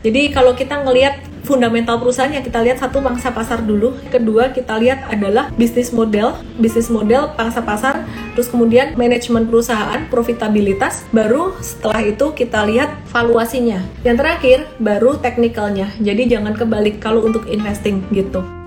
Jadi kalau kita ngelihat fundamental perusahaan yang kita lihat satu pangsa pasar dulu, kedua kita lihat adalah bisnis model, bisnis model pangsa pasar, terus kemudian manajemen perusahaan, profitabilitas, baru setelah itu kita lihat valuasinya. Yang terakhir baru teknikalnya. Jadi jangan kebalik kalau untuk investing gitu.